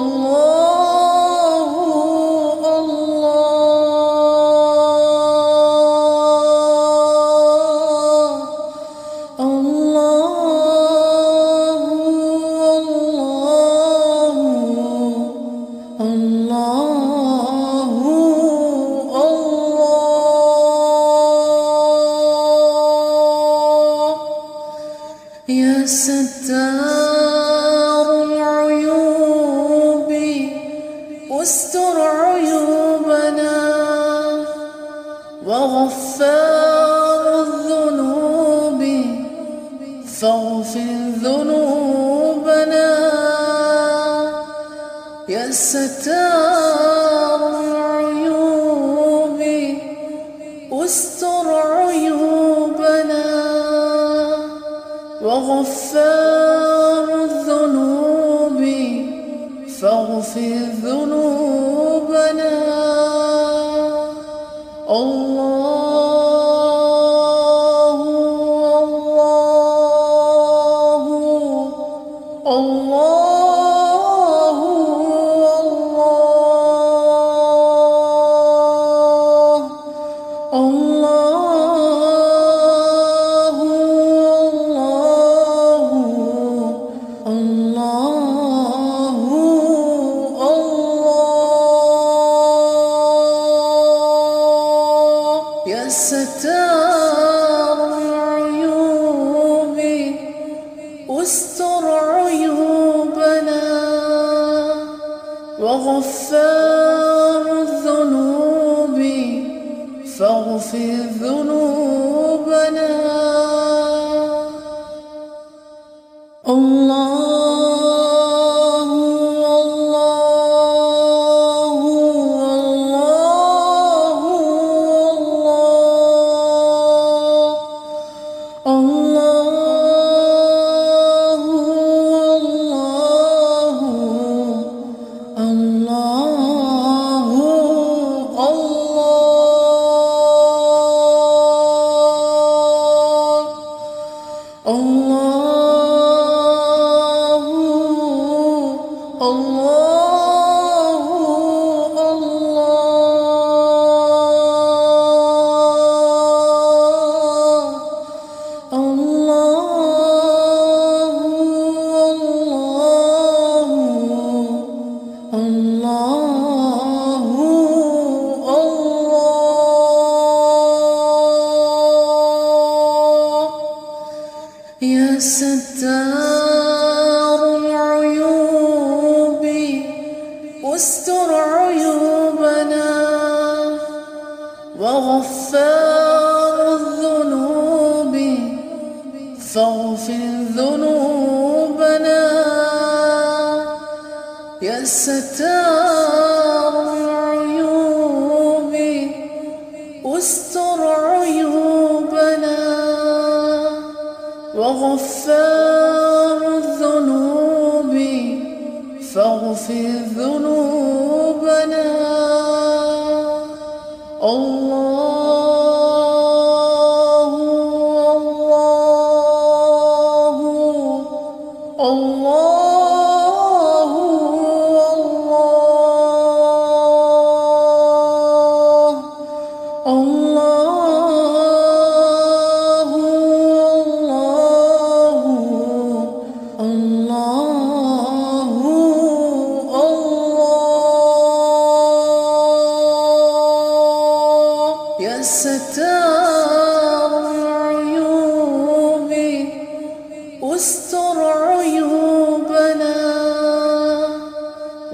الله الله الله الله الله الله يا ستار وغفار الذنوب فاغفر ذنوبنا واغفر ذنوبنا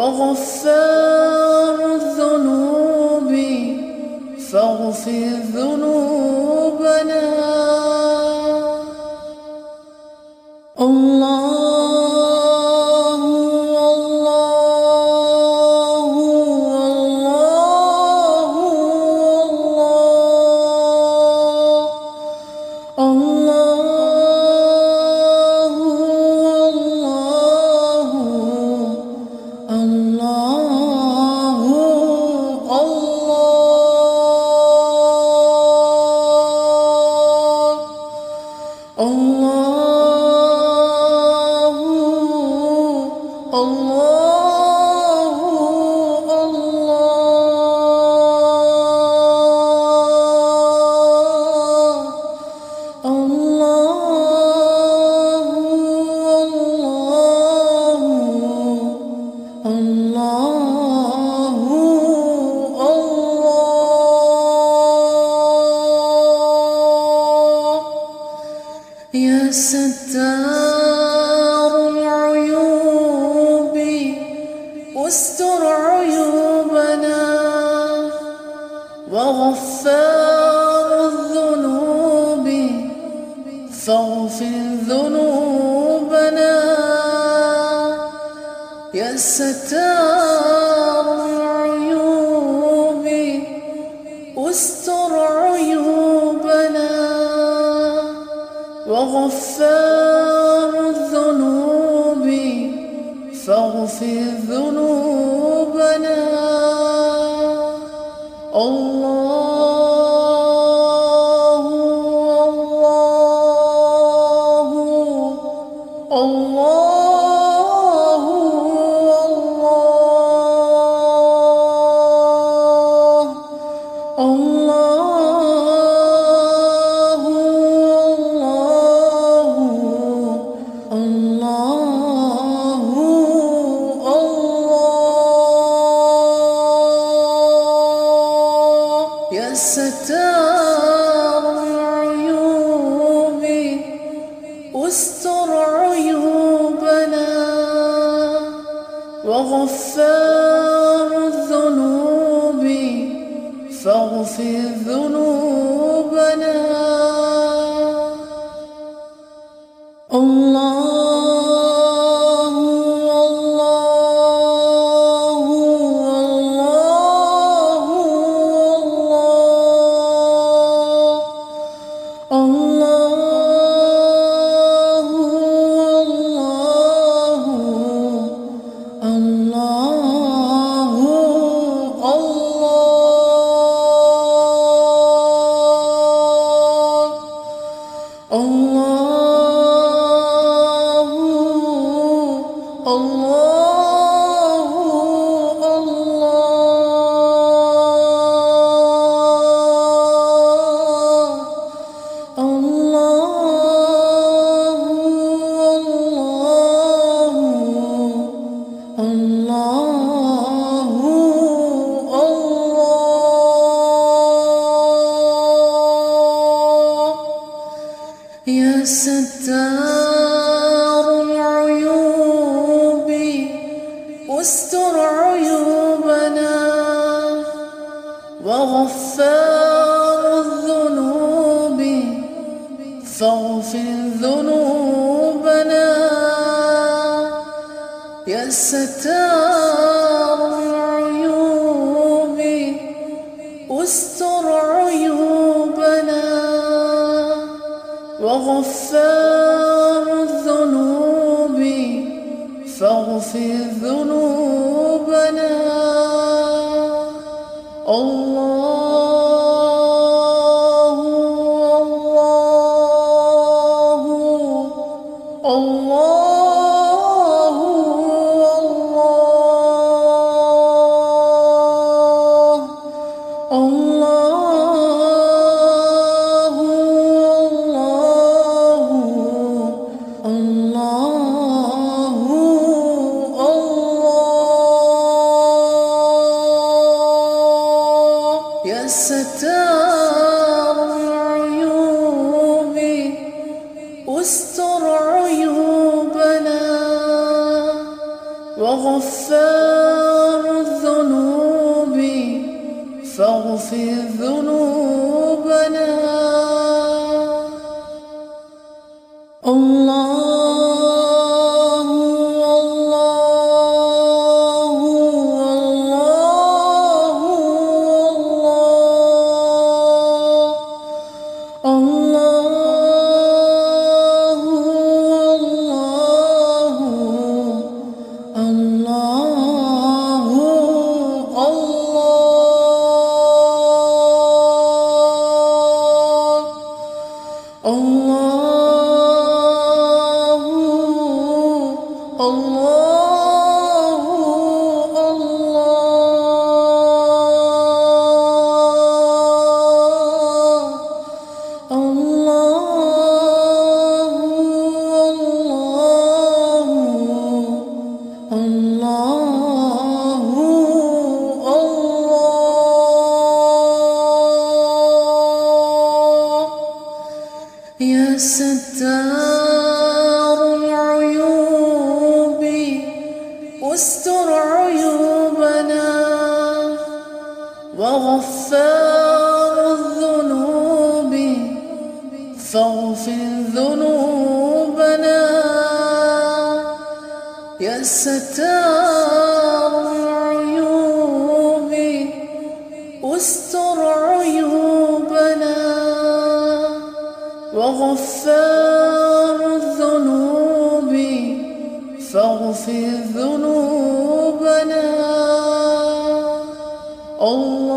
وغفار الذنوب فاغفر ذنوبنا الستار غفار الذنوب فاغفر غفار الذنوب فاغفر ذنوبنا. يا ستار العيوب استر عيوبنا. وغفار الذنوب فاغفر ذنوبنا. الله Satan. واستر عيوبنا وغفر فاغفر ذنوبنا. الله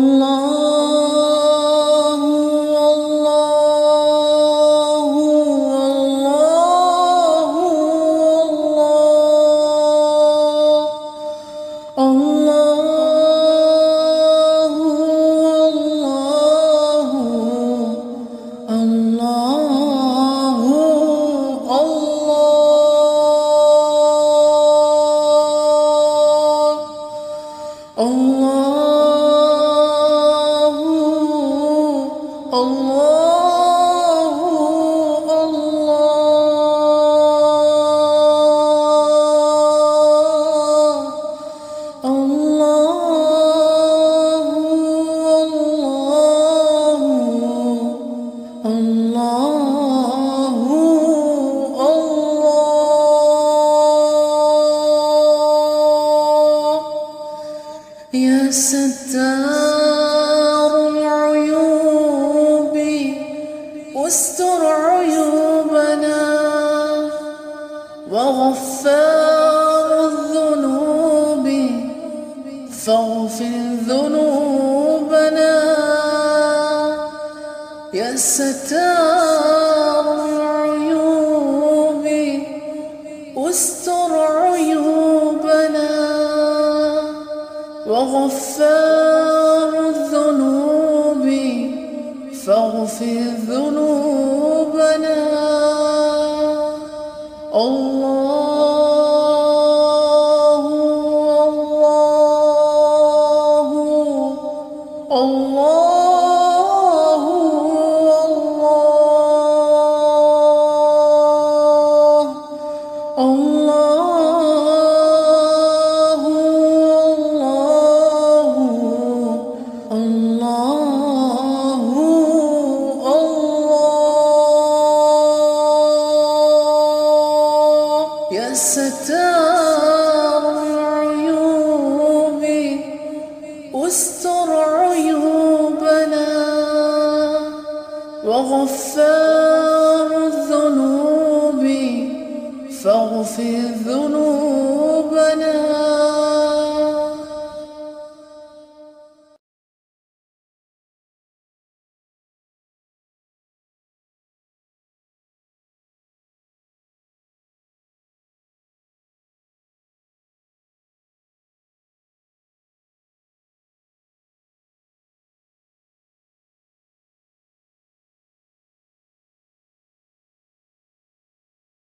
الله يا ستار. وغفار الذنوب فاغفر ذنوبنا. الله ذنوبنا